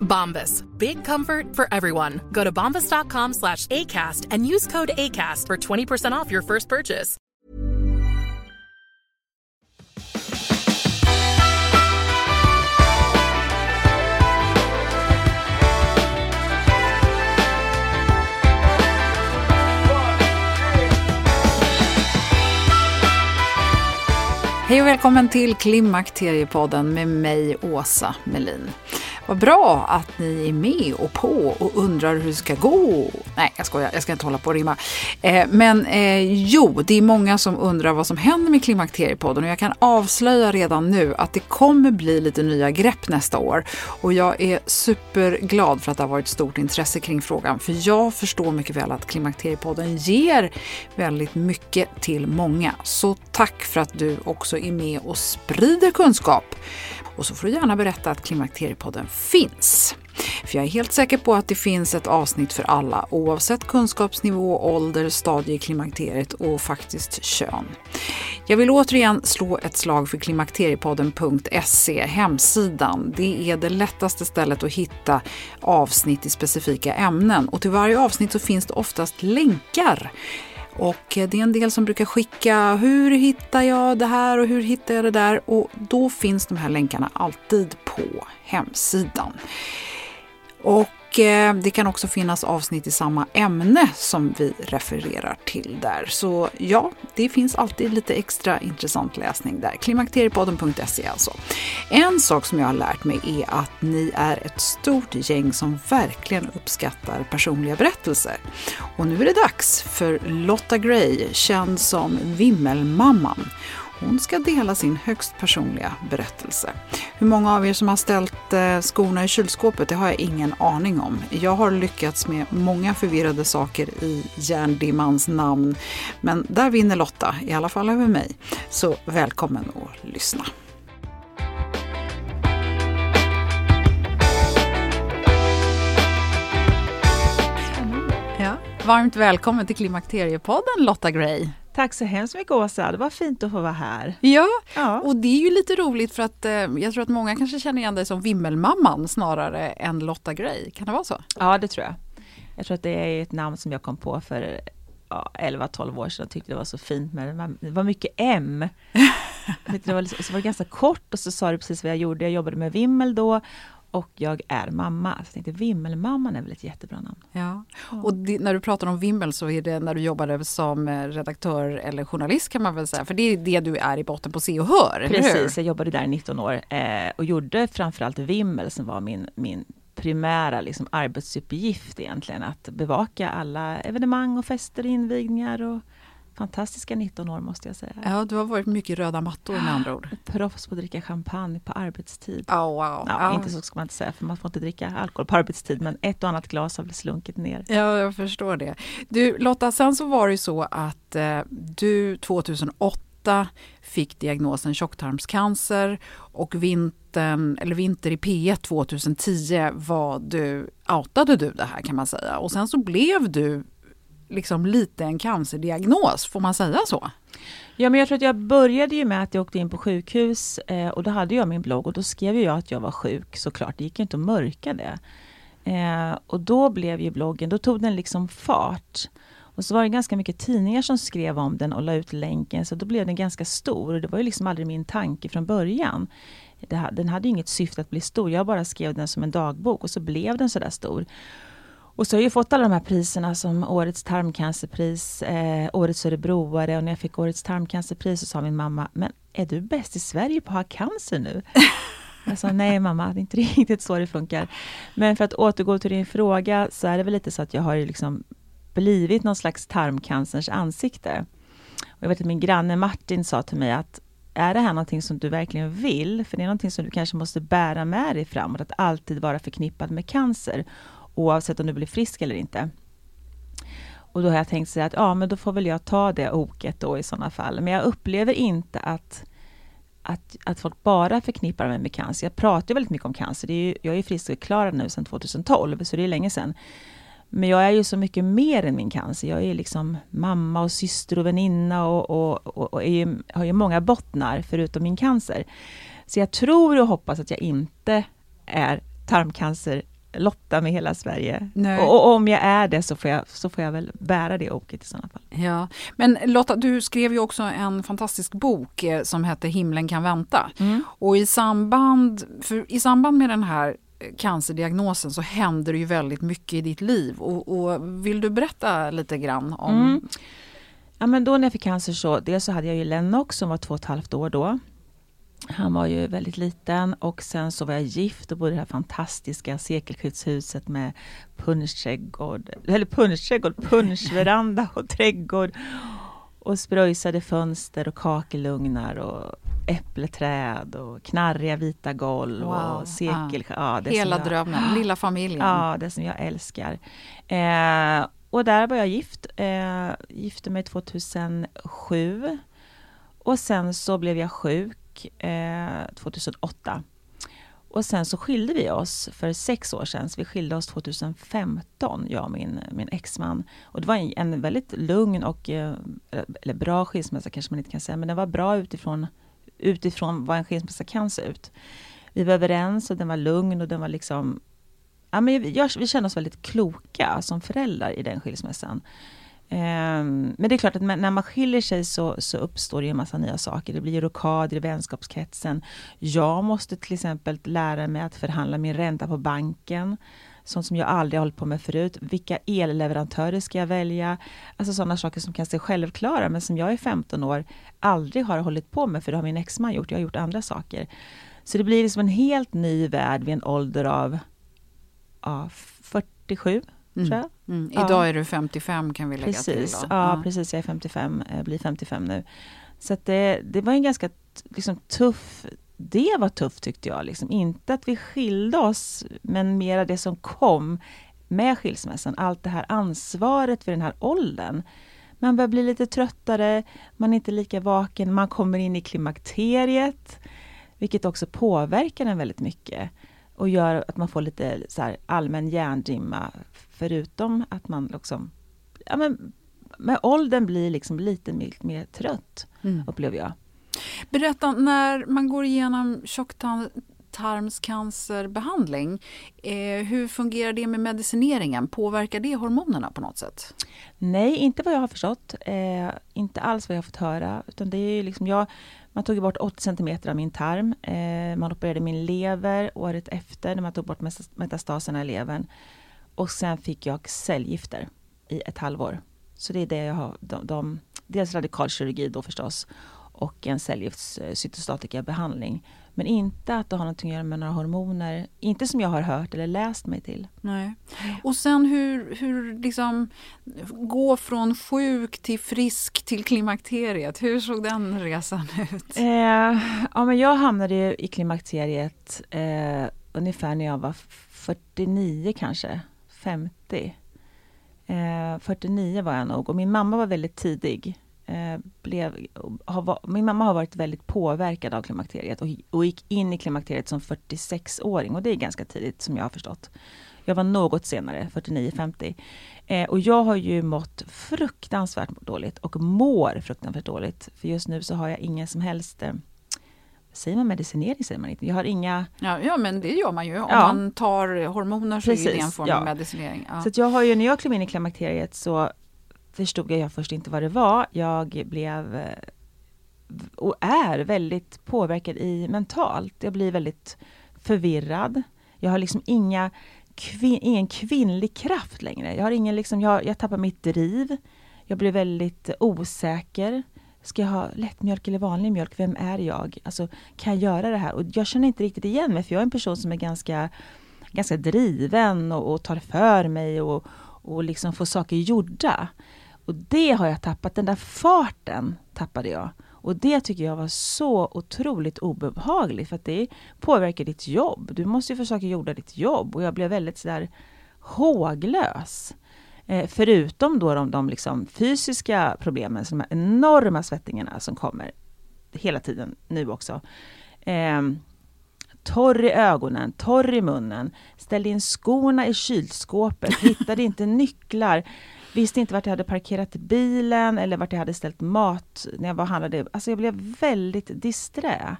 Bombas. Big comfort for everyone. Go to bombas.com slash ACAST and use code ACAST for 20% off your first purchase. Hej och välkommen till Klimakteriepodden med mig, Åsa Melin. Vad bra att ni är med och på och undrar hur det ska gå. Nej, jag skojar, jag ska inte hålla på och rimma. Eh, men eh, jo, det är många som undrar vad som händer med Klimakteriepodden och jag kan avslöja redan nu att det kommer bli lite nya grepp nästa år. Och jag är superglad för att det har varit stort intresse kring frågan, för jag förstår mycket väl att Klimakteriepodden ger väldigt mycket till många. Så tack för att du också är med och sprider kunskap. Och så får du gärna berätta att Klimakteriepodden finns. För jag är helt säker på att det finns ett avsnitt för alla oavsett kunskapsnivå, ålder, stadie i klimakteriet och faktiskt kön. Jag vill återigen slå ett slag för klimakteriepodden.se, hemsidan. Det är det lättaste stället att hitta avsnitt i specifika ämnen och till varje avsnitt så finns det oftast länkar och eh, det är en del som brukar skicka hur hittar jag det här och hur hittar jag det där? Och då finns de här länkarna alltid på hemsidan. Och Eh, det kan också finnas avsnitt i samma ämne som vi refererar till där. Så ja, det finns alltid lite extra intressant läsning där. Klimakteriepodden.se alltså. En sak som jag har lärt mig är att ni är ett stort gäng som verkligen uppskattar personliga berättelser. Och nu är det dags för Lotta Gray, känd som Vimmelmamman. Hon ska dela sin högst personliga berättelse. Hur många av er som har ställt eh, skorna i kylskåpet, det har jag ingen aning om. Jag har lyckats med många förvirrade saker i järndimmans namn, men där vinner Lotta, i alla fall över mig. Så välkommen att lyssna. Varmt välkommen till Klimakteriepodden Lotta Gray. Tack så hemskt mycket Åsa, det var fint att få vara här. Ja, ja, och det är ju lite roligt för att eh, jag tror att många kanske känner igen dig som Vimmelmamman snarare än Lotta Gray. Kan det vara så? Ja, det tror jag. Jag tror att det är ett namn som jag kom på för ja, 11-12 år sedan och tyckte det var så fint med det. Var mycket M. det var, så var det ganska kort och så sa du precis vad jag gjorde. Jag jobbade med Vimmel då och jag är mamma. Så jag tänkte Vimmelmamman är väl ett jättebra namn. Ja. Och det, när du pratar om Vimmel så är det när du jobbade som redaktör eller journalist kan man väl säga, för det är det du är i botten på Se och Hör, Precis, jag jobbade där i 19 år eh, och gjorde framförallt Vimmel som var min, min primära liksom, arbetsuppgift egentligen, att bevaka alla evenemang och fester, invigningar och fantastiska 19 år måste jag säga. Ja, du har varit mycket röda mattor med andra ord. Proffs på att dricka champagne på arbetstid. Oh, wow. Ja, oh. Inte så ska man inte säga, för man får inte dricka alkohol på arbetstid, men ett och annat glas har väl slunkit ner. Ja, jag förstår det. Du Lotta, sen så var det så att eh, du 2008 fick diagnosen tjocktarmscancer och vintern, eller vinter i P1 2010 var du, outade du det här kan man säga. Och sen så blev du liksom lite en cancerdiagnos, får man säga så? Ja, men jag tror att jag började ju med att jag åkte in på sjukhus eh, och då hade jag min blogg och då skrev jag att jag var sjuk såklart. Det gick ju inte att mörka det. Eh, och då blev ju bloggen, då tog den liksom fart. Och så var det ganska mycket tidningar som skrev om den och la ut länken, så då blev den ganska stor. Och det var ju liksom aldrig min tanke från början. Det, den hade inget syfte att bli stor, jag bara skrev den som en dagbok och så blev den sådär stor. Och så har jag fått alla de här priserna som Årets tarmcancerpris, eh, Årets Örebroare och när jag fick Årets tarmcancerpris så sa min mamma, men är du bäst i Sverige på att ha cancer nu? Jag sa nej mamma, det är inte riktigt så det funkar. Men för att återgå till din fråga så är det väl lite så att jag har liksom blivit någon slags tarmcancerns ansikte. Och jag vet att min granne Martin sa till mig att är det här någonting som du verkligen vill? För det är någonting som du kanske måste bära med dig framåt, att alltid vara förknippad med cancer oavsett om du blir frisk eller inte. Och då har jag tänkt säga att ja, men då får väl jag ta det oket då i sådana fall. Men jag upplever inte att, att, att folk bara förknippar mig med cancer. Jag pratar väldigt mycket om cancer. Det är ju, jag är friskförklarad nu sedan 2012, så det är länge sedan. Men jag är ju så mycket mer än min cancer. Jag är liksom mamma och syster och väninna och, och, och, och är, har ju många bottnar förutom min cancer. Så jag tror och hoppas att jag inte är tarmcancer Lotta med hela Sverige. Och, och, om jag är det så får jag, så får jag väl bära det oket i sådana fall. Ja, men Lotta, du skrev ju också en fantastisk bok eh, som hette Himlen kan vänta. Mm. Och i samband, för i samband med den här cancerdiagnosen så händer det ju väldigt mycket i ditt liv. Och, och vill du berätta lite grann om... Mm. Ja, men då när jag fick cancer så, dels så hade jag ju Lennox som var två och ett halvt år då. Han var ju väldigt liten och sen så var jag gift och bodde i det här fantastiska sekelskiftshuset med punschträdgård, eller punschträdgård, punschveranda och trädgård. Och spröjsade fönster och kakelugnar och äppleträd och knarriga vita golv wow. och sekel... Ja. ja Hela jag, drömmen, lilla familjen. Ja, det som jag älskar. Eh, och där var jag gift. Eh, gifte mig 2007. Och sen så blev jag sjuk eh, 2008. Och sen så skilde vi oss för sex år sedan. Så vi skilde oss 2015, jag och min, min exman. Och det var en, en väldigt lugn och, eh, eller bra skilsmässa kanske man inte kan säga, men den var bra utifrån, utifrån vad en skilsmässa kan se ut. Vi var överens och den var lugn och den var liksom Ja, men jag, vi kände oss väldigt kloka som föräldrar i den skilsmässan. Ehm, men det är klart att när man skiljer sig så, så uppstår det en massa nya saker. Det blir rockader i vänskapskretsen. Jag måste till exempel lära mig att förhandla min ränta på banken. Sånt som jag aldrig hållit på med förut. Vilka elleverantörer ska jag välja? Alltså sådana saker som kan se självklara, men som jag i 15 år aldrig har hållit på med, för det har min exman gjort. Jag har gjort andra saker. Så det blir liksom en helt ny värld vid en ålder av ja, 47 Mm. Jag. Mm. Idag ja. är du 55 kan vi lägga precis. till. Då. Ja, ja, precis. Jag är 55, eh, blir 55 nu. Så det, det var en ganska liksom, tuff... Det var tufft tyckte jag. Liksom. Inte att vi skilde oss, men mera det som kom med skilsmässan. Allt det här ansvaret för den här åldern. Man börjar bli lite tröttare, man är inte lika vaken, man kommer in i klimakteriet, vilket också påverkar en väldigt mycket och gör att man får lite så allmän hjärndimma förutom att man liksom, ja men med åldern blir liksom lite mer, mer trött, mm. upplever jag. Berätta, när man går igenom tjocktarmscancerbehandling, eh, hur fungerar det med medicineringen? Påverkar det hormonerna på något sätt? Nej, inte vad jag har förstått. Eh, inte alls vad jag har fått höra. Utan det är liksom jag, man tog bort 80 cm av min tarm. Eh, man opererade min lever året efter när man tog bort metastaserna i levern. Och sen fick jag cellgifter i ett halvår. Så det är det jag har. De, de, dels radikalkirurgi då förstås och en cellgiftscytostatikabehandling. Eh, men inte att det har något att göra med några hormoner. Inte som jag har hört eller läst mig till. Nej. Och sen hur, hur liksom gå från sjuk till frisk till klimakteriet. Hur såg den resan ut? Eh, ja, men jag hamnade i klimakteriet eh, ungefär när jag var 49 kanske. 50. Eh, 49 var jag nog och min mamma var väldigt tidig. Blev, har, min mamma har varit väldigt påverkad av klimakteriet och, och gick in i klimakteriet som 46-åring och det är ganska tidigt som jag har förstått. Jag var något senare, 49-50. Eh, och jag har ju mått fruktansvärt dåligt och mår fruktansvärt dåligt. För just nu så har jag ingen som helst eh, Säger man medicinering? Säger man inte. Jag har inga... Ja, ja men det gör man ju. Om Ja. man tar hormoner så är det en form ja. av medicinering. Så jag har ju, när jag klev in i klimakteriet så förstod jag först inte vad det var. Jag blev eh, och är väldigt påverkad i mentalt. Jag blir väldigt förvirrad. Jag har liksom inga kvin, ingen kvinnlig kraft längre. Jag har ingen liksom, jag, jag tappar mitt driv. Jag blir väldigt osäker. Ska jag ha lättmjölk eller vanlig mjölk? Vem är jag? Alltså, kan jag göra det här? Och jag känner inte riktigt igen mig, för jag är en person som är ganska, ganska driven och, och tar för mig och, och liksom får saker gjorda. Och det har jag tappat, den där farten tappade jag. Och det tycker jag var så otroligt obehagligt för att det påverkar ditt jobb. Du måste ju försöka gjorda ditt jobb och jag blev väldigt sådär håglös. Eh, förutom då de, de liksom fysiska problemen, så de här enorma svettningarna som kommer hela tiden nu också. Eh, torr i ögonen, torr i munnen, ställde in skorna i kylskåpet, hittade inte nycklar, visste inte vart jag hade parkerat bilen eller vart jag hade ställt mat när jag var och handlade. Alltså jag blev väldigt disträ.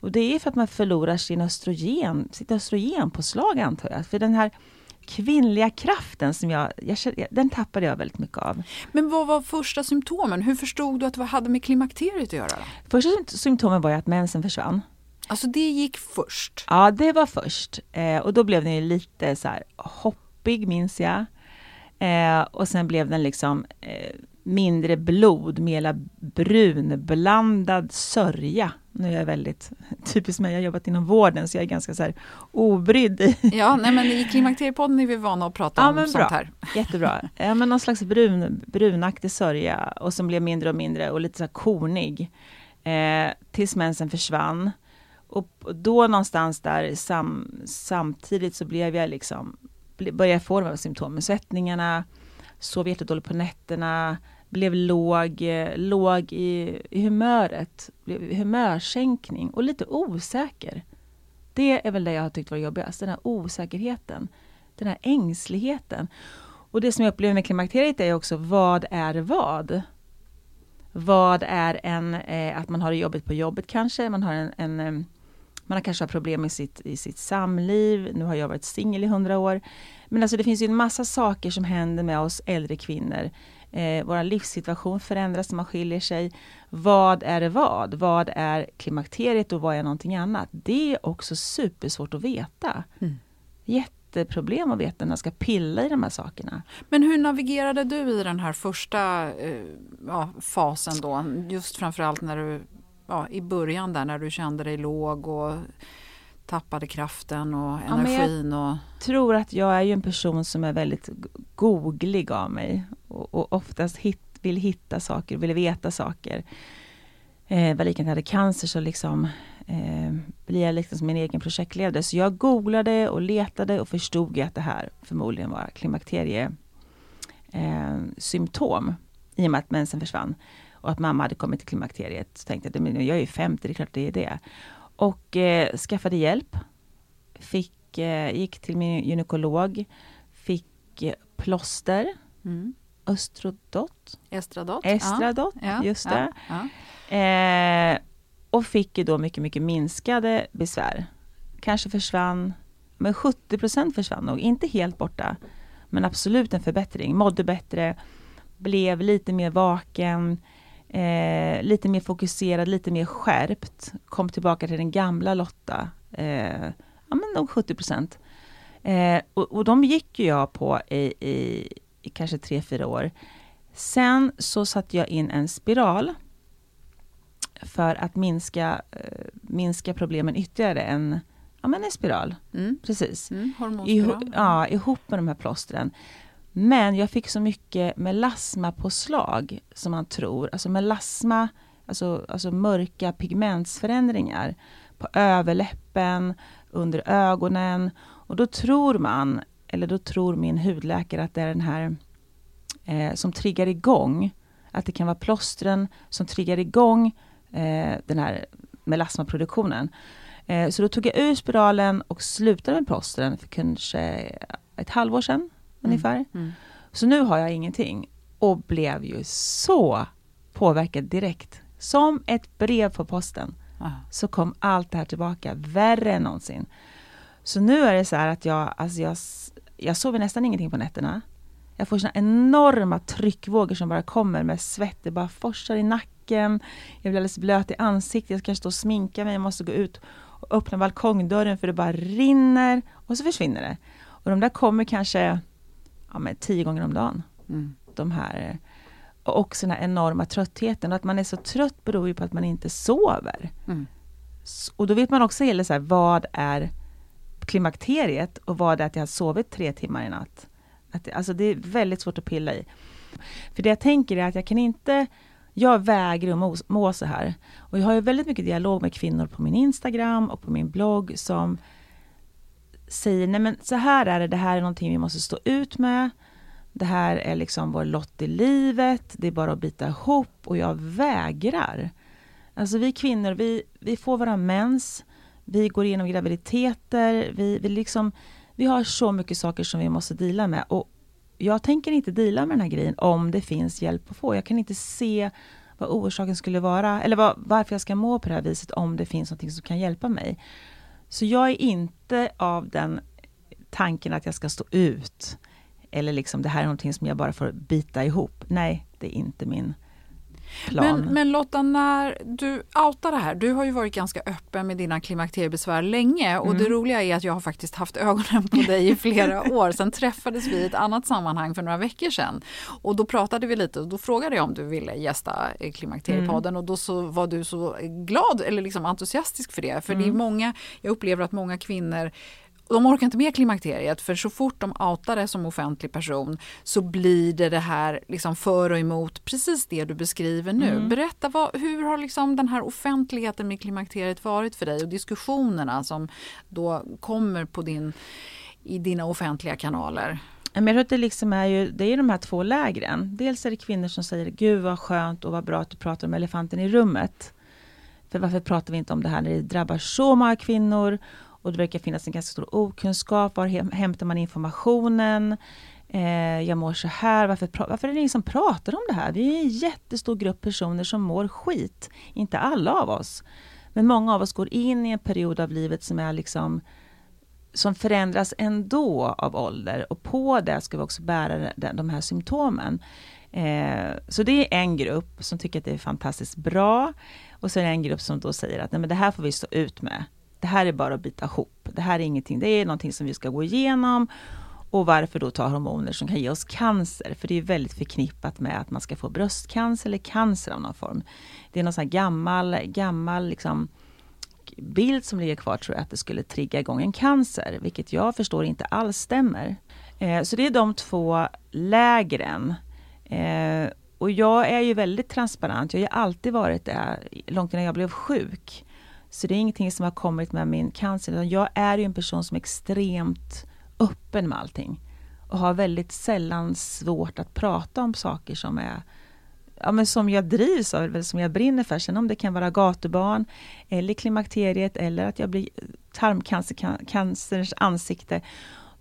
Och det är för att man förlorar sin östrogen, sitt östrogenpåslag antar jag. För den här kvinnliga kraften som jag, jag, den tappade jag väldigt mycket av. Men vad var första symptomen? Hur förstod du att det hade med klimakteriet att göra? Då? Första sympt- symptomen var ju att mensen försvann. Alltså det gick först. Ja, det var först. Eh, och då blev den ju lite så här hoppig, minns jag. Eh, och sen blev den liksom eh, mindre blod, mera brunblandad sörja. Nu är jag väldigt typiskt mig, jag har jobbat inom vården, så jag är ganska så här obrydd Ja, nej men i Klimakteriepodden är vi vana att prata Ja, om men sånt bra. här. Jättebra. Ja, men någon slags brun, brunaktig sörja och som blev mindre och mindre och lite så här kornig. Eh, tills mensen försvann. Och då någonstans där sam, samtidigt så blev jag liksom, började få de här symptomen, svettningarna, sov jättedåligt på nätterna, blev låg, eh, låg i, i humöret, blev humörsänkning och lite osäker. Det är väl det jag har tyckt var jobbigast, den här osäkerheten, den här ängsligheten. Och det som jag upplever med klimakteriet är också, vad är vad? Vad är en, eh, att man har det jobbigt på jobbet kanske, man har en, en eh, man har kanske har problem i sitt, i sitt samliv, nu har jag varit singel i hundra år. Men alltså det finns ju en massa saker som händer med oss äldre kvinnor. Eh, vår livssituation förändras när man skiljer sig. Vad är vad? Vad är klimakteriet och vad är någonting annat? Det är också supersvårt att veta. Mm. Jätteproblem att veta när man ska pilla i de här sakerna. Men hur navigerade du i den här första eh, ja, fasen då? Just framförallt när du, ja, i början där när du kände dig låg och tappade kraften och Ja, men jag- energin. och, tror att jag är ju en person som är väldigt googlig av mig och, och oftast hit, vill hitta saker, vill veta saker. Eh, var jag hade cancer så liksom eh, blir jag liksom som min egen projektledare. Så jag googlade och letade och förstod ju att det här förmodligen var klimakterie eh, symptom i och med att mensen försvann och att mamma hade kommit till klimakteriet. Så tänkte jag, men jag är ju 50, det är klart det är det. Och eh, skaffade hjälp. Fick, eh, gick till min gynekolog. Fick eh, plåster, mm. östrodot, Estradot. estradot, Ja, just ja, det. Ja, Eh, och fick ju då mycket, mycket minskade besvär. Kanske försvann, men 70% försvann nog. Inte helt borta, men absolut en förbättring. Mådde bättre, blev lite mer vaken, eh, lite mer fokuserad, lite mer skärpt. Kom tillbaka till den gamla Lotta. Eh, ja, men nog 70 Eh, och, och de gick ju jag på i, i, i kanske tre, fyra år. Sen så satte jag in en spiral för att minska, eh, minska problemen ytterligare. En, ja, men en spiral, mm. precis. Mm. Iho, Hormonspiral. ja, ihop med de här plåstren. Men jag fick så mycket melasmapåslag som man tror. Alltså melasma, alltså, alltså mörka pigmentsförändringar på överläppen, under ögonen. Och då tror man, eller då tror min hudläkare att det är den här eh, som triggar igång. Att det kan vara plåstren som triggar igång eh, den här melasmaproduktionen. Eh, så då tog jag ur spiralen och slutade med plåstren för kanske ett halvår sedan ungefär. Mm. Så nu har jag ingenting och blev ju så påverkad direkt. Som ett brev på posten Ah. så kom allt det här tillbaka, värre än någonsin. Så nu är det så här att jag, alltså jag, jag sover nästan ingenting på nätterna. Jag får såna enorma tryckvågor som bara kommer med svett, det bara forsar i nacken. Jag blir alldeles blöt i ansiktet, jag ska stå och sminka mig, jag måste gå ut och öppna balkongdörren för det bara rinner och så försvinner det. Och de där kommer kanske ja, men tio gånger om dagen. Mm. De här och också den här enorma tröttheten. Och att man är så trött beror ju på att man inte sover. Mm. Och då vet man också heller så här, vad är klimakteriet och vad är att jag har sovit tre timmar i natt. Att, det- alltså det är väldigt svårt att pilla i. För det jag tänker är att jag kan inte, jag vägrar att må, må så här. Och jag har ju väldigt mycket dialog med kvinnor på min Instagram och på min blogg som säger, nej men så här är det, det här är någonting vi måste stå ut med. Det här är liksom vår lott i livet, det är bara att bita ihop och jag vägrar. Alltså vi kvinnor, vi, vi får våra mens, vi går igenom graviditeter, vi, vi, liksom, vi har så mycket saker som vi måste dela med. Och jag tänker inte dela med den här grejen om det finns hjälp att få. Jag kan inte se vad orsaken skulle vara, eller vad, varför jag ska må på det här viset om det finns något som kan hjälpa mig. Så jag är inte av den tanken att jag ska stå ut. Eller liksom det här är någonting som jag bara får bita ihop. Nej, det är inte min plan. Men, men Lotta, när du outar det här, du har ju varit ganska öppen med dina klimakteriebesvär länge och Mm. det roliga är att jag har faktiskt haft ögonen på dig i flera år. Sen träffades vi i ett annat sammanhang för några veckor sedan och då pratade vi lite och då frågade jag om du ville gästa eh, Klimakteriepodden Mm. och då så var du så glad eller liksom entusiastisk för det. För det är Mm. många, jag upplever att många kvinnor de orkar inte med klimakteriet för så fort de outar det som offentlig person så blir det det här liksom för och emot precis det du beskriver nu. Mm. Berätta, vad, hur har liksom den här offentligheten med klimakteriet varit för dig och diskussionerna som då kommer på din, i dina offentliga kanaler? Men jag tror att det liksom är ju, det är de här två lägren. Dels är det kvinnor som säger, gud vad skönt och vad bra att du pratar om elefanten i rummet. För varför pratar vi inte om det här när det drabbar så många kvinnor? Och det verkar finnas en ganska stor okunskap. Var hämtar man informationen? Eh, jag mår så här. Varför, varför är det ingen som pratar om det här? Vi är en jättestor grupp personer som mår skit. Inte alla av oss. Men många av oss går in i en period av livet som är liksom som förändras ändå av ålder och på det ska vi också bära den, de här symptomen. Eh, så det är en grupp som tycker att det är fantastiskt bra och så är det en grupp som då säger att nej, men det här får vi stå ut med. Det här är bara att bita ihop. Det här är ingenting, det är någonting som vi ska gå igenom och varför då ta hormoner som kan ge oss cancer? För det är väldigt förknippat med att man ska få bröstcancer eller cancer av någon form. Det är någon sån här gammal, gammal liksom bild som ligger kvar tror jag att det skulle trigga igång en cancer, vilket jag förstår inte alls stämmer. Eh, så det är de två lägren. Eh, och jag är ju väldigt transparent, jag har ju alltid varit det, långt innan jag blev sjuk. Så det är ingenting som har kommit med min cancer, utan jag är ju en person som är extremt öppen med allting. Och har väldigt sällan svårt att prata om saker som är ja, men som jag drivs av, eller som jag brinner för. Sen om det kan vara gatubarn, eller klimakteriet, eller att jag blir tarmcancerns ansikte.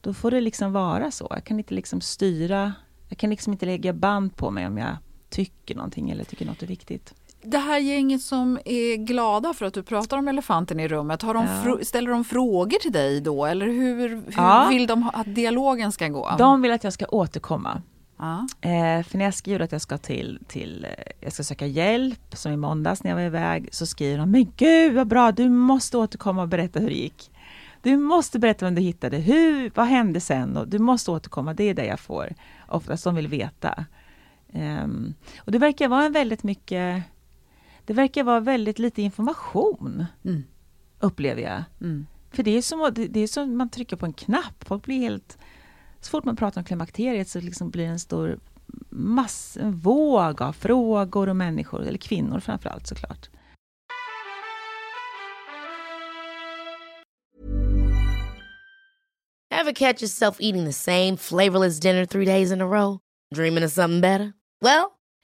Då får det liksom vara så. Jag kan inte liksom styra, jag kan liksom inte lägga band på mig om jag tycker någonting eller tycker något är viktigt. Det här gänget som är glada för att du pratar om elefanten i rummet, har de Ja. ställer de frågor till dig då eller hur, hur Ja. vill de att dialogen ska gå? De vill att jag ska återkomma. Ja. Eh, för när jag skriver att jag ska till, till, eh, jag ska söka hjälp, som i måndags när jag var iväg, så skriver de, men gud vad bra, du måste återkomma och berätta hur det gick. Du måste berätta vem du hittade, hur, vad hände sen? Och du måste återkomma, det är det jag får. Oftast de vill veta. Ehm, och det verkar vara en väldigt mycket, det verkar vara väldigt lite information, Mm. upplever jag. Mm. För det är som att- det är som man trycker på en knapp. Folk blir helt... Så fort man pratar om klimakteriet så liksom blir det en stor mass, en våg av frågor och människor, eller kvinnor framförallt såklart. Ever catch yourself eating the same flavorless dinner three days in a row? Dreaming of something better? Well,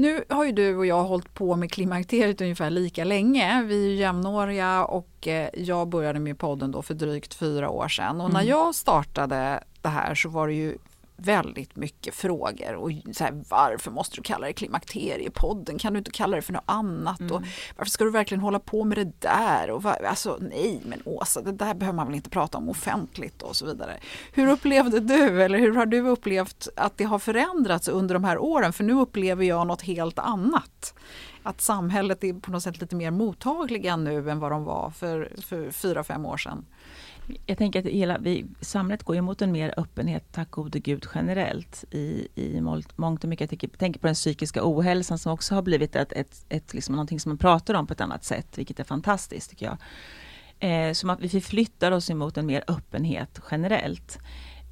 Nu har ju du och jag hållit på med klimakteriet ungefär lika länge. Vi är ju jämnåriga och eh, jag började med podden då för drygt fyra år sedan. Och när Mm. jag startade det här så var det ju väldigt mycket frågor. Och så här, varför måste du kalla det klimakteriepodden? Kan du inte kalla det för något annat? Mm. Och varför ska du verkligen hålla på med det där? Och va, alltså nej men Åsa, det där behöver man väl inte prata om offentligt och så vidare. Hur upplevde du eller hur har du upplevt att det har förändrats under de här åren? För nu upplever jag något helt annat. Att samhället är på något sätt lite mer mottagliga nu än vad de var för, för fyra, fem år sedan. Jag tänker att hela, vi, samhället går ju mot en mer öppenhet, tack gode gud, generellt i, i mångt och mycket. Jag tänker, tänker på den psykiska ohälsan som också har blivit ett, ett, ett, liksom någonting som man pratar om på ett annat sätt, vilket är fantastiskt tycker jag. Eh, som att vi förflyttar oss emot en mer öppenhet generellt.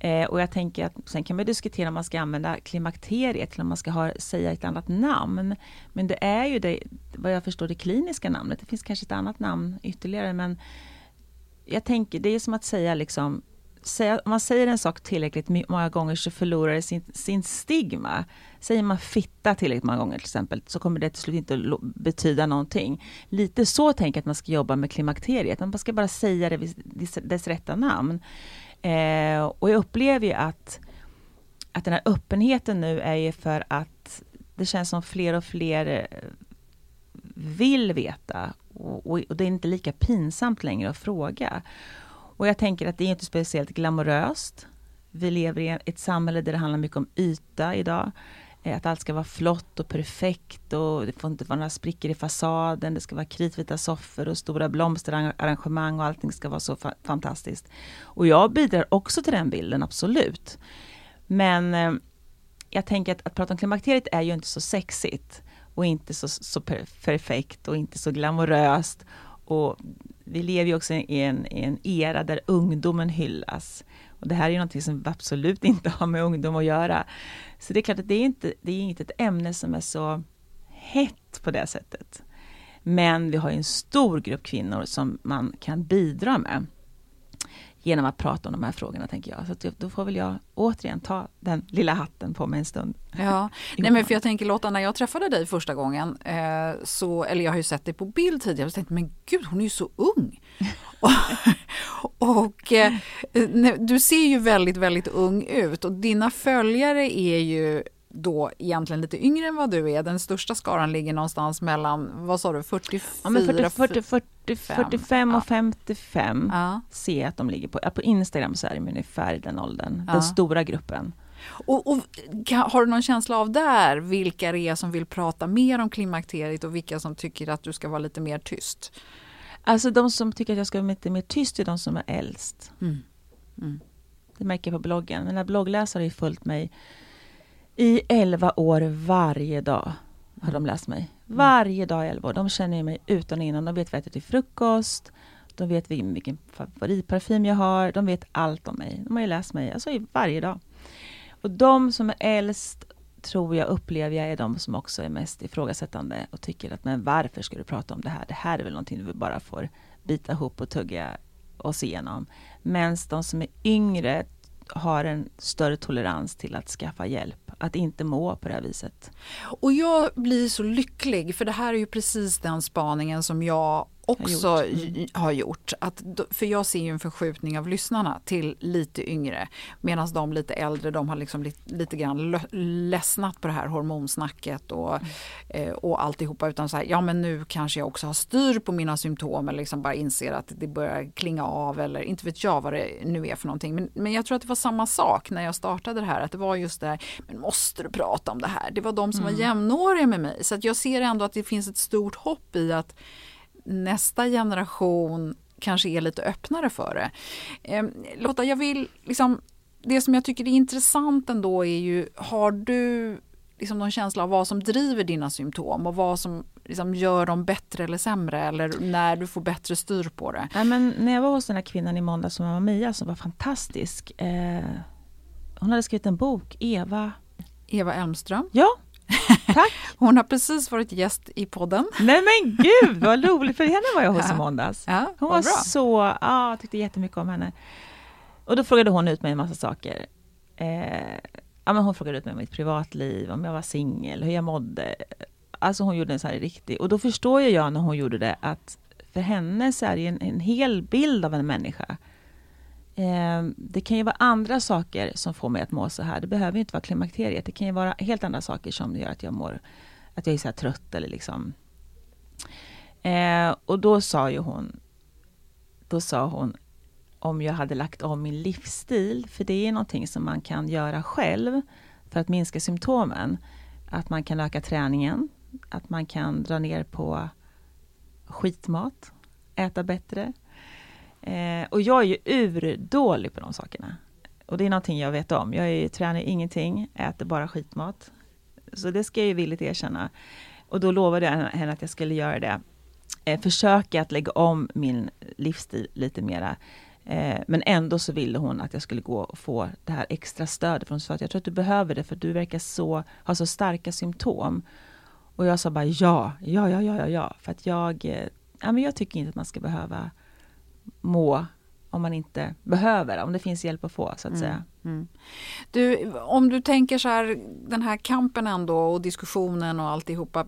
Eh, och jag tänker att sen kan man diskutera om man ska använda klimakteriet eller om man ska ha, säga ett annat namn. Men det är ju det, vad jag förstår, det kliniska namnet. Det finns kanske ett annat namn ytterligare, men jag tänker, det är som att säga liksom, säga, om man säger en sak tillräckligt många gånger så förlorar det sin, sin stigma. Säger man fitta tillräckligt många gånger till exempel, så kommer det till slut inte betyda någonting. Lite så tänker jag att man ska jobba med klimakteriet, man ska bara säga det vid dess, dess rätta namn. Eh, och jag upplever ju att, att den här öppenheten nu är ju för att det känns som fler och fler eh, vill veta och, och, och det är inte lika pinsamt längre att fråga. Och jag tänker att det är inte speciellt glamoröst. Vi lever i ett samhälle där det handlar mycket om yta idag. Eh, att allt ska vara flott och perfekt och det får inte vara några sprickor i fasaden. Det ska vara kritvita soffor och stora blomsterarrangemang och allting ska vara så fa- fantastiskt. Och jag bidrar också till den bilden, absolut. Men eh, jag tänker att, att prata om klimakteriet är ju inte så sexigt och inte så, så perfekt och inte så glamoröst. Och vi lever ju också i en, i en era där ungdomen hyllas. Och det här är ju någonting som absolut inte har med ungdom att göra. Så det är klart att det är inte, det är inte ett ämne som är så hett på det sättet. Men vi har ju en stor grupp kvinnor som man kan bidra med genom att prata om de här frågorna, tänker jag. Så då får väl jag återigen ta den lilla hatten på mig en stund. Ja, nej men för jag tänker Lotta, när jag träffade dig första gången, eh, så, eller jag har ju sett dig på bild tidigare, och tänkte men gud hon är ju så ung. och och eh, du ser ju väldigt, väldigt ung ut och dina följare är ju då egentligen lite yngre än vad du är. Den största skaran ligger någonstans mellan, vad sa du, 44? Ja, men 40, 40, 40, 45, 45 och ja. 55 Ja. ser jag att de ligger på. På Instagram så är de ungefär i den åldern, Ja. den stora gruppen. Och, och, har du någon känsla av där vilka det är som vill prata mer om klimakteriet och vilka som tycker att du ska vara lite mer tyst? Alltså de som tycker att jag ska vara lite mer tyst är de som är äldst. Mm. Mm. Det märker jag på bloggen. Mina bloggläsare har ju följt mig i 11 år varje dag. Har de läst mig. Varje dag i 11 år. De känner mig utan och innan. De vet vad jag äter till frukost. De vet vilken, favoritparfym jag har. De vet allt om mig. De har ju läst mig alltså, varje dag. Och de som är äldst tror jag, upplever jag, är de som också är mest ifrågasättande och tycker att men varför ska du prata om det här? Det här är väl någonting vi bara får bita ihop och tugga oss igenom. Medan de som är yngre har en större tolerans till att skaffa hjälp, att inte må på det här viset. Och jag blir så lycklig, för det här är ju precis den spaningen som jag också har gjort. Mm. Har gjort. Att, för jag ser ju en förskjutning av lyssnarna till lite yngre. Medan de lite äldre de har liksom lite, lite grann ledsnat på det här hormonsnacket och, mm. eh, och alltihopa. Utan så här, ja men nu kanske jag också har styr på mina symptom eller liksom bara inser att det börjar klinga av eller inte vet jag vad det nu är för någonting. Men, men jag tror att det var samma sak när jag startade det här. Att det var just det här, men måste du prata om det här? Det var de som mm. var jämnåriga med mig. Så att jag ser ändå att det finns ett stort hopp i att nästa generation kanske är lite öppnare för det. Eh, Lotta, jag vill liksom, det som jag tycker är intressant ändå är ju, har du liksom någon känsla av vad som driver dina symptom och vad som liksom gör dem bättre eller sämre eller när du får bättre styr på det? Ja, men när jag var hos den här kvinnan i måndag som var Mia som var fantastisk. Eh, hon hade skrivit en bok, Eva Eva Elmström. Ja, Tack! Hon har precis varit gäst i podden. Nej men gud vad roligt, för henne var jag hos ja. i måndags. Ja, hon var bra. så, ja, jag tyckte jättemycket om henne. Och då frågade hon ut mig en massa saker. Eh, ja, men hon frågade ut mig om mitt privatliv, om jag var singel, hur jag mådde. Alltså hon gjorde en sån här riktig, och då förstår jag när hon gjorde det att för henne så är det en, en hel bild av en människa. Eh, det kan ju vara andra saker som får mig att må så här. Det behöver inte vara klimakteriet. Det kan ju vara helt andra saker som gör att jag mår, att jag är så här trött eller liksom. Eh, och då sa ju hon, då sa hon om jag hade lagt om min livsstil, för det är någonting som man kan göra själv för att minska symptomen. Att man kan öka träningen, att man kan dra ner på skitmat, äta bättre, Eh, och jag är ju urdålig på de sakerna. Och det är någonting jag vet om. Jag är, tränar ingenting, äter bara skitmat. Så det ska jag ju villigt erkänna. Och då lovade jag henne att jag skulle göra det. Eh, försöka att lägga om min livsstil lite mera. Eh, men ändå så ville hon att jag skulle gå och få det här extra stödet. För hon sa att jag tror att du behöver det för du verkar så, ha så starka symptom. Och jag sa bara ja, ja, ja, ja, ja, För att jag, eh, ja, men jag tycker inte att man ska behöva må om man inte behöver, om det finns hjälp att få så att mm. säga. Mm. Du, om du tänker så här, den här kampen ändå och diskussionen och alltihopa.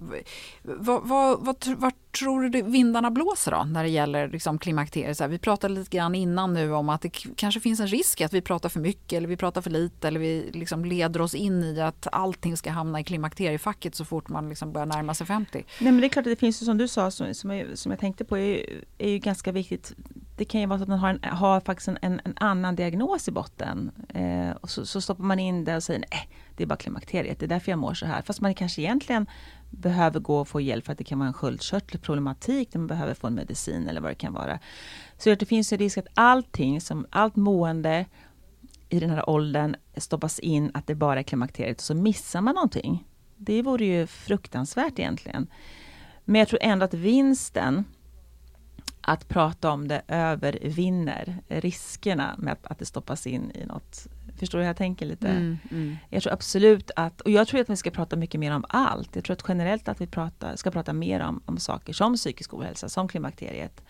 Vad, vad, vad, vad tror du vindarna blåser då när det gäller liksom klimakteriet? Så här, vi pratade lite grann innan nu om att det kanske finns en risk att vi pratar för mycket eller vi pratar för lite eller vi liksom leder oss in i att allting ska hamna i klimakteriefacket så fort man liksom börjar närma sig 50. Nej men det är klart att det finns ju som du sa som, som, jag, som jag tänkte på är, är ju ganska viktigt. Det kan ju vara så att man har, en, har faktiskt en, en, en annan diagnos i botten. Eh, och så, så, stoppar man in det och säger nej, det är bara klimakteriet, det är därför jag mår så här. Fast man kanske egentligen behöver gå och få hjälp för att det kan vara en sköldkörtelproblematik, där man behöver få en medicin eller vad det kan vara. Så det finns en risk att allting, som allt mående i den här åldern stoppas in att det bara är klimakteriet och så missar man någonting. Det vore ju fruktansvärt egentligen. Men jag tror ändå att vinsten att prata om det övervinner riskerna med att, att det stoppas in i något Förstår du hur jag tänker lite? Mm, mm. Jag tror absolut att, och jag tror att vi ska prata mycket mer om allt. Jag tror att generellt att vi pratar, ska prata mer om, om saker som psykisk ohälsa, som klimakteriet.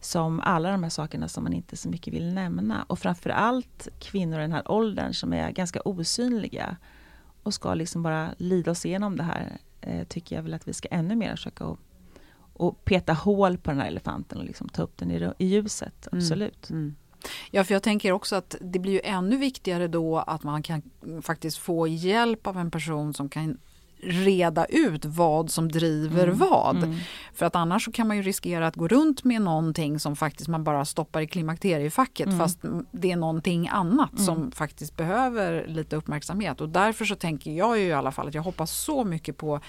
Som alla de här sakerna som man inte så mycket vill nämna. Och framförallt kvinnor i den här åldern som är ganska osynliga. Och ska liksom bara lida oss igenom det här. Eh, tycker jag väl att vi ska ännu mer försöka och, peta hål på den här elefanten och liksom ta upp den i, i ljuset. Mm, absolut. Mm. Ja, för jag tänker också att det blir ju ännu viktigare då att man kan faktiskt få hjälp av en person som kan reda ut vad som driver mm. vad. Mm. För att annars så kan man ju riskera att gå runt med någonting som faktiskt man bara stoppar i klimakteriefacket mm. fast det är någonting annat mm. som faktiskt behöver lite uppmärksamhet. Och därför så tänker jag ju i alla fall att jag hoppas så mycket på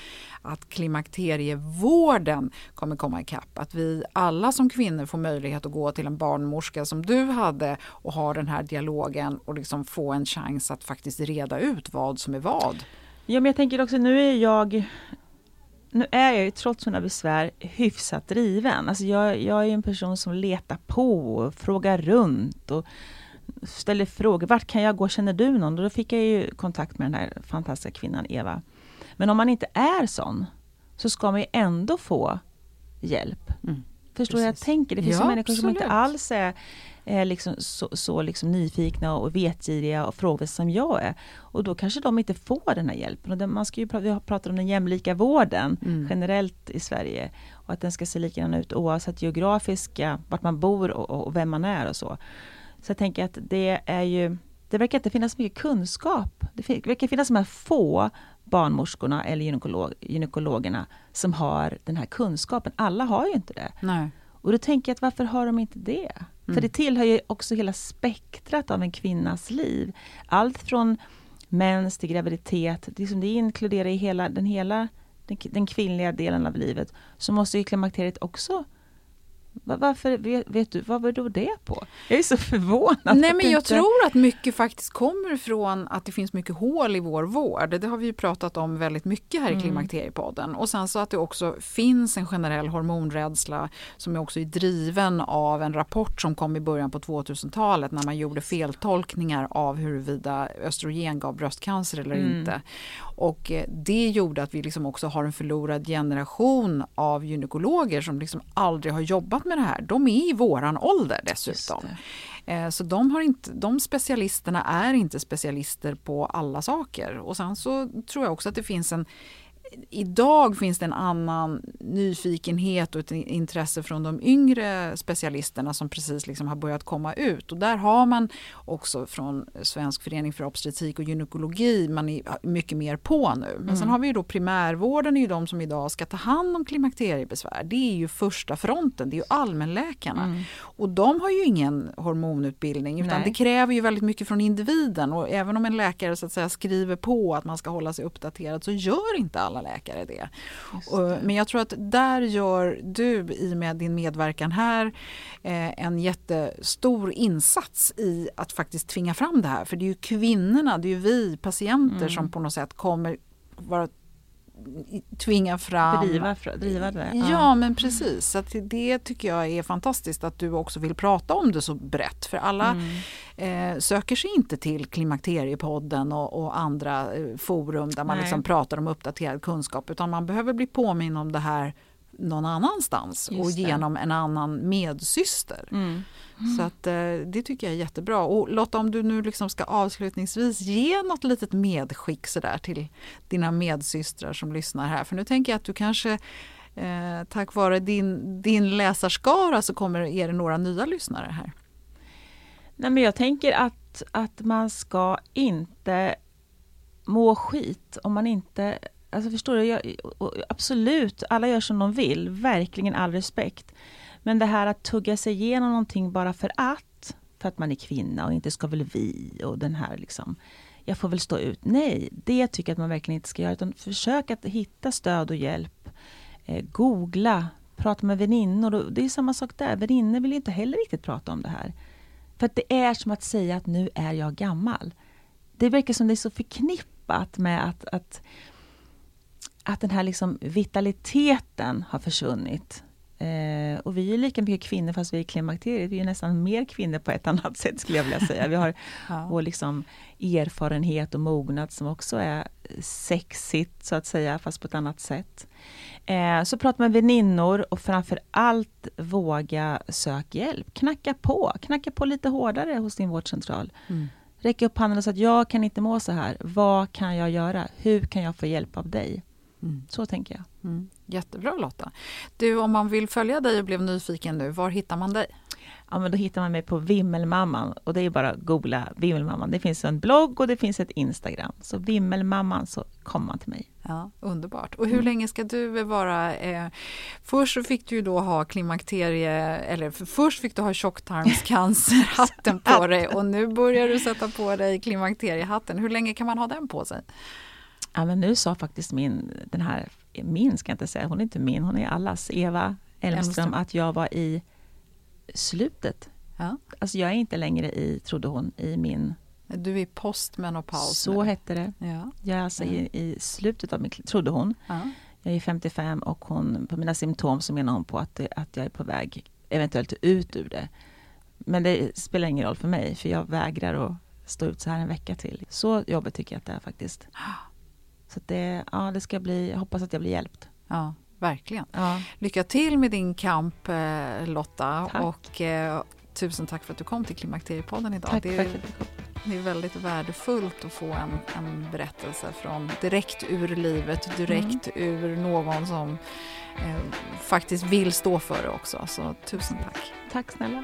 att klimakterievården kommer komma ikapp. Att vi alla som kvinnor får möjlighet att gå till en barnmorska som du hade och ha den här dialogen och liksom få en chans att faktiskt reda ut vad som är vad. Ja, men jag tänker också, nu är jag nu är jag ju trots mina besvär hyfsat driven. Alltså jag, jag är en person som letar på, och frågar runt och ställer frågor. Vart kan jag gå? Känner du någon? Och då fick jag ju kontakt med den här fantastiska kvinnan Eva. Men om man inte är sån, så ska man ju ändå få hjälp. Mm. Förstår du hur jag tänker? Det finns ja, människor absolut. som inte alls är är liksom så, så liksom nyfikna och vetgiriga och frågor som jag är. Och då kanske de inte får den här hjälpen. Och man ska ju, vi har pratat om den jämlika vården mm. generellt i Sverige. Och att den ska se likadan ut oavsett geografiska, vart man bor och, och vem man är och så. Så jag tänker att det är ju det verkar inte finnas mycket kunskap. Det verkar finnas de här få barnmorskorna eller gynekolog, gynekologerna som har den här kunskapen. Alla har ju inte det. Nej. Och då tänker jag att varför har de inte det? Mm. För det tillhör ju också hela spektrat av en kvinnas liv. Allt från mens till graviditet, liksom det inkluderar i hela den, hela, den, den kvinnliga delen av livet. Så måste ju klimakteriet också varför, vet, vet, du, vad beror det på? Jag är så förvånad. Nej, men jag inte... tror att mycket faktiskt kommer från att det finns mycket hål i vår vård. Det har vi ju pratat om väldigt mycket här i mm. Klimakteriepodden. Och sen så att det också finns en generell hormonrädsla som är också är driven av en rapport som kom i början på 2000-talet när man gjorde feltolkningar av huruvida östrogen gav bröstcancer eller mm. inte. Och eh, det gjorde att vi liksom också har en förlorad generation av gynekologer som liksom aldrig har jobbat med det här. De är i våran ålder dessutom. Eh, så de, har inte, de specialisterna är inte specialister på alla saker. Och sen så tror jag också att det finns en idag finns det en annan nyfikenhet och ett intresse från de yngre specialisterna som precis liksom har börjat komma ut. Och där har man också från Svensk förening för obstetrik och gynekologi, man är mycket mer på nu. Men mm. sen har vi ju då primärvården, är ju de som idag ska ta hand om klimakteriebesvär. Det är ju första fronten, det är ju allmänläkarna. Mm. Och de har ju ingen hormonutbildning utan Nej. det kräver ju väldigt mycket från individen. Och även om en läkare så att säga skriver på att man ska hålla sig uppdaterad så gör inte alla läkare det. det. Men jag tror att där gör du i och med din medverkan här eh, en jättestor insats i att faktiskt tvinga fram det här. För det är ju kvinnorna, det är ju vi patienter mm. som på något sätt kommer vara tvinga fram... Driva, driva det. Ja, ja, men precis. Så det tycker jag är fantastiskt att du också vill prata om det så brett. För alla mm. eh, söker sig inte till Klimakteriepodden och, och andra eh, forum där man liksom pratar om uppdaterad kunskap utan man behöver bli påminn om det här någon annanstans och genom en annan medsyster. Mm. Så att, eh, det tycker jag är jättebra. Och Lotta, om du nu liksom ska avslutningsvis ge något litet medskick så där till dina medsystrar som lyssnar här. För nu tänker jag att du kanske eh, tack vare din, din läsarskara så kommer är det några nya lyssnare här. Nej, men jag tänker att, att man ska inte må skit om man inte Alltså förstår du, jag, absolut, alla gör som de vill, verkligen all respekt. Men det här att tugga sig igenom någonting bara för att, för att man är kvinna och inte ska väl vi och den här liksom, jag får väl stå ut. Nej, det tycker jag att man verkligen inte ska göra, utan försök att hitta stöd och hjälp. Eh, googla, prata med väninnor. det är samma sak där, väninnor vill inte heller riktigt prata om det här. För att det är som att säga att nu är jag gammal. Det verkar som det är så förknippat med att, att, att den här liksom vitaliteten har försvunnit. Eh, och vi är lika mycket kvinnor fast vi är klimakteriet. Vi är nästan mer kvinnor på ett annat sätt skulle jag vilja säga. Vi har ja. vår liksom erfarenhet och mognad som också är sexigt så att säga, fast på ett annat sätt. Eh, så prata med väninnor och framför allt våga söka hjälp. Knacka på, knacka på lite hårdare hos din vårdcentral. Mm. Räcka upp handen och säga att jag kan inte må så här. Vad kan jag göra? Hur kan jag få hjälp av dig? Mm. Så tänker jag. Mm. Jättebra Lotta. Du, om man vill följa dig och blev nyfiken nu, var hittar man dig? Ja, men då hittar man mig på Vimmelmamman och det är bara att googla Vimmelmamman. Det finns en blogg och det finns ett Instagram. Så Vimmelmamman så kommer man till mig. Ja, underbart. Och hur mm. länge ska du vara... Eh, först fick du ju då ha klimakterie, eller först fick du ha tjocktarmscancerhatten på dig och nu börjar du sätta på dig klimakteriehatten. Hur länge kan man ha den på sig? Ja, men nu sa faktiskt min, den här, min ska jag inte säga, hon är inte min, hon är allas, Eva Elmström, att jag var i slutet. Ja. Alltså jag är inte längre i, trodde hon, i min... Du är i postmenopaus Så nu. hette det. Ja. Jag är alltså ja. i, i, slutet av min, trodde hon. Ja. Jag är 55 och hon, på mina symptom så menar hon på att, det, att jag är på väg eventuellt ut ur det. Men det spelar ingen roll för mig, för jag vägrar att stå ut så här en vecka till. Så jobbigt tycker jag att det är faktiskt. Så det, ja, det ska bli, jag hoppas att jag blir hjälpt. Ja, verkligen. Ja. Lycka till med din kamp eh, Lotta. Tack. Och, eh, tusen tack för att du kom till Klimakteriepodden idag. Tack det, är, det är väldigt värdefullt att få en, en berättelse från direkt ur livet, direkt ur någon som eh, faktiskt vill stå för det också. Så tusen tack. Tack snälla.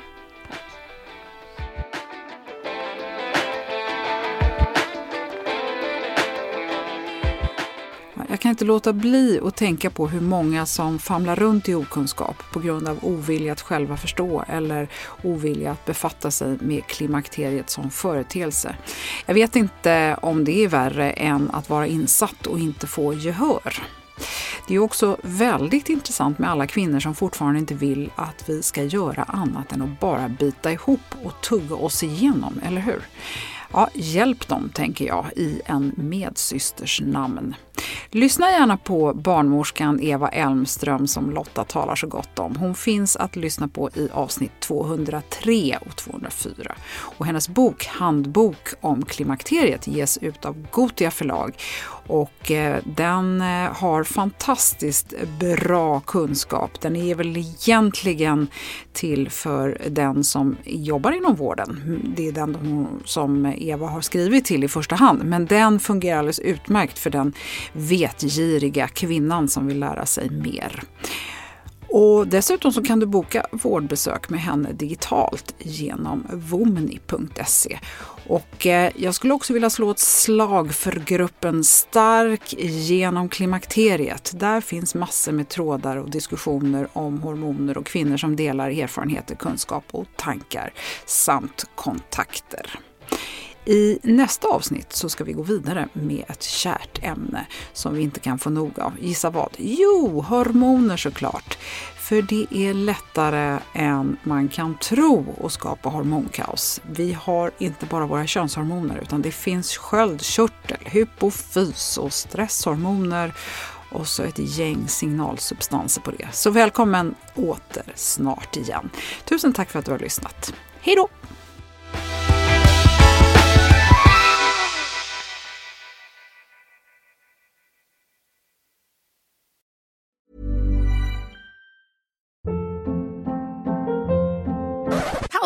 Jag kan inte låta bli att tänka på hur många som famlar runt i okunskap på grund av ovilja att själva förstå eller ovilja att befatta sig med klimakteriet som företeelse. Jag vet inte om det är värre än att vara insatt och inte få gehör. Det är också väldigt intressant med alla kvinnor som fortfarande inte vill att vi ska göra annat än att bara bita ihop och tugga oss igenom, eller hur? Ja, hjälp dem, tänker jag, i en medsysters namn. Lyssna gärna på barnmorskan Eva Elmström som Lotta talar så gott om. Hon finns att lyssna på i avsnitt 203 och 204. Och hennes bok Handbok om klimakteriet ges ut av Gotia förlag och eh, den eh, har fantastiskt bra kunskap. Den är väl egentligen till för den som jobbar inom vården. Det är den som Eva har skrivit till i första hand, men den fungerar alldeles utmärkt för den vetgiriga kvinnan som vill lära sig mer. Och dessutom så kan du boka vårdbesök med henne digitalt genom vomni.se. Och eh, jag skulle också vilja slå ett slag för gruppen Stark genom klimakteriet. Där finns massor med trådar och diskussioner om hormoner och kvinnor som delar erfarenheter, kunskap och tankar samt kontakter. I nästa avsnitt så ska vi gå vidare med ett kärt ämne som vi inte kan få nog av. Gissa vad? Jo, hormoner såklart. För det är lättare än man kan tro att skapa hormonkaos. Vi har inte bara våra könshormoner utan det finns sköldkörtel, hypofys och stresshormoner och så ett gäng signalsubstanser på det. Så välkommen åter snart igen. Tusen tack för att du har lyssnat. Hej då!